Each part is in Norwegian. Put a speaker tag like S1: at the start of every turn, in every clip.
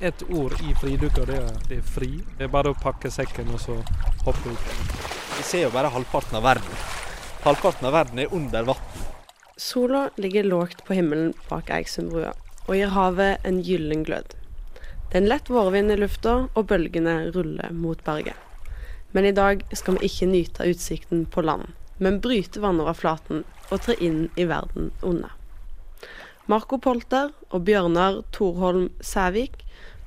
S1: ett ord i fridykka, det, det er fri. Det er bare å pakke sekken og så hoppe ut.
S2: Vi ser jo bare halvparten av verden. Halvparten av verden er under vann.
S3: Sola ligger lågt på himmelen bak Eiksundbrua og gir havet en gyllen glød. Det er en lett vårvind i lufta, og bølgene ruller mot berget. Men i dag skal vi ikke nyte utsikten på land, men bryte vannoverflaten og tre inn i verden under. Marco Polter og Bjørnar Thorholm Sævik,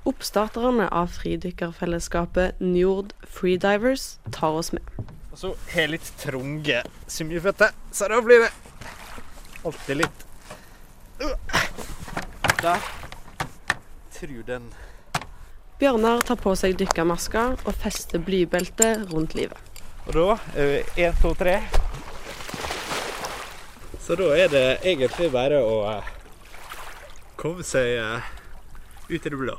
S3: oppstarterne av fridykkerfellesskapet Njord Freedivers, tar oss med.
S2: Og så har jeg litt trange symjeføtter, så da blir det alltid litt Der. Tror den
S3: Bjørnar tar på seg dykkermaska og fester blybeltet rundt livet.
S2: Og da én, to, tre. Så da er det egentlig bare å eh, komme seg eh, ut i det blå.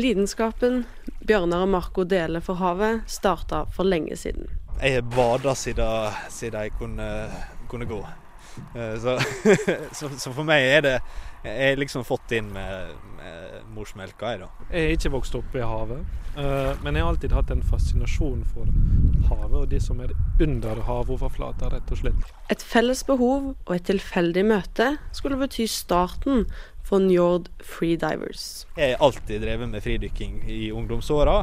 S3: Lidenskapen Bjørnar og Marco deler for havet, starta for lenge siden.
S2: Jeg har bada siden, siden jeg kunne, kunne gå. Eh, Så, så, så for meg er det Jeg har liksom fått inn med, med morsmelka, jeg, da.
S1: Jeg har ikke vokst opp i havet, eh, men jeg har alltid hatt en fascinasjon for havet og de som er under havoverflata, rett og slett.
S3: Et felles behov og et tilfeldig møte skulle bety starten for Njord Freedivers.
S2: Jeg har alltid drevet med fridykking i ungdomsåra.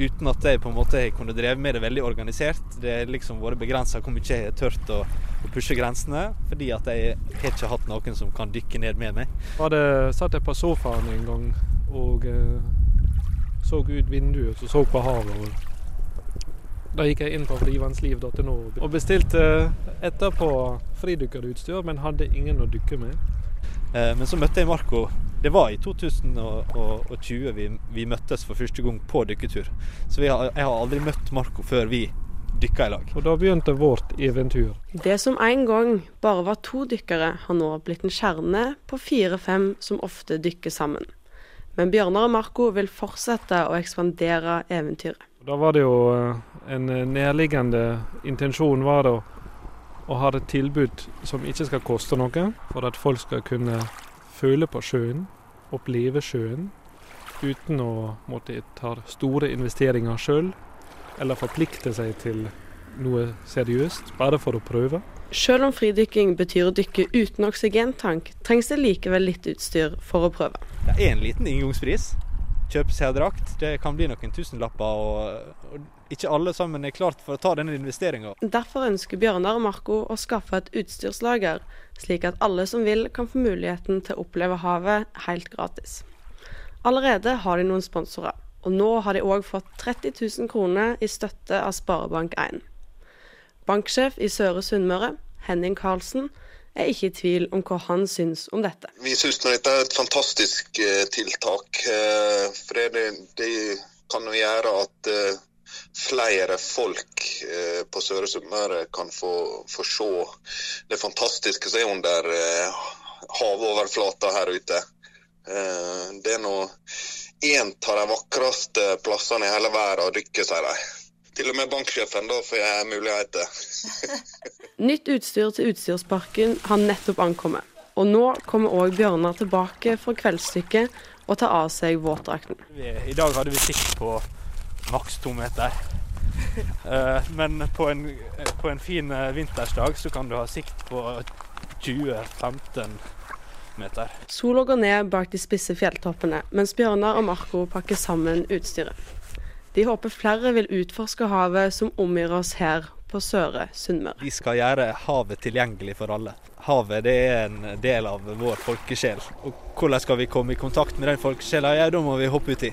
S2: Uten at jeg på en måte har kunnet drevet med det veldig organisert. Det har liksom vært begrensa hvor mye jeg har turt å, å pushe grensene. Fordi at jeg har ikke hatt noen som kan dykke ned med meg.
S1: Hadde, satt jeg på sofaen en gang og eh, så ut vinduet og så på havet. Og da gikk jeg inn på frivannsliv.no og bestilte etterpå fridykkerutstyr, men hadde ingen å dykke med.
S2: Eh, Men så møtte jeg Marco. Det var i 2020 vi, vi møttes for første gang på dykketur. Så vi har, jeg har aldri møtt Marco før vi dykka i lag.
S1: Og da begynte vårt eventyr.
S3: Det som en gang bare var to dykkere, har nå blitt en kjerne på fire-fem som ofte dykker sammen. Men Bjørnar og Marco vil fortsette å ekspandere eventyret.
S1: Da var det jo eh, en nærliggende intensjon var det å, å ha et tilbud som ikke skal koste noe, for at folk skal kunne føle på sjøen, oppleve sjøen, uten å måtte ta store investeringer sjøl, eller forplikte seg til noe seriøst, bare for å prøve.
S3: Selv om fridykking betyr å dykke uten oksygentank, trengs det likevel litt utstyr for å prøve.
S2: Det er en liten inngangspris. Kjøp seg. Det kan bli noen tusenlapper. Og, og ikke alle sammen er klart for å ta denne investeringa.
S3: Derfor ønsker Bjørnar og Marco å skaffe et utstyrslager, slik at alle som vil kan få muligheten til å oppleve havet helt gratis. Allerede har de noen sponsorer, og nå har de òg fått 30 000 kroner i støtte av Sparebank1. Banksjef i Søre Sunnmøre, Henning Karlsen, er ikke i tvil om hva han syns om dette.
S4: Vi syns dette er et fantastisk eh, tiltak. eh, For det, det, kan jo gjøre at eh, flere folk på Søre Sunnmøre kan få, få se det fantastiske som er under havoverflata her ute. Eh, Det er nå en av de vakreste plassene i hele verden å dykke, sier de. Til og med banksjefen da får jeg muligheter.
S3: Nytt utstyr til Utstyrsparken har nettopp ankommet. Og nå kommer òg Bjørnar tilbake fra kveldsstykket og tar av seg våtdrakten.
S2: I dag hadde vi sikt på maks to meter. Eh, Men på en, på en fin vintersdag så kan du ha sikt på 20-15 meter.
S3: Sola går ned bak de spisse fjelltoppene, mens Bjørnar og Marco pakker sammen utstyret. De håper flere vil utforske havet som omgir oss her på Søre Sunnmøre.
S2: Vi skal gjøre havet tilgjengelig for alle. Havet det er en del av vår folkesjel. Og hvordan skal vi komme i kontakt med den folkesjela? Ja, da må vi hoppe uti.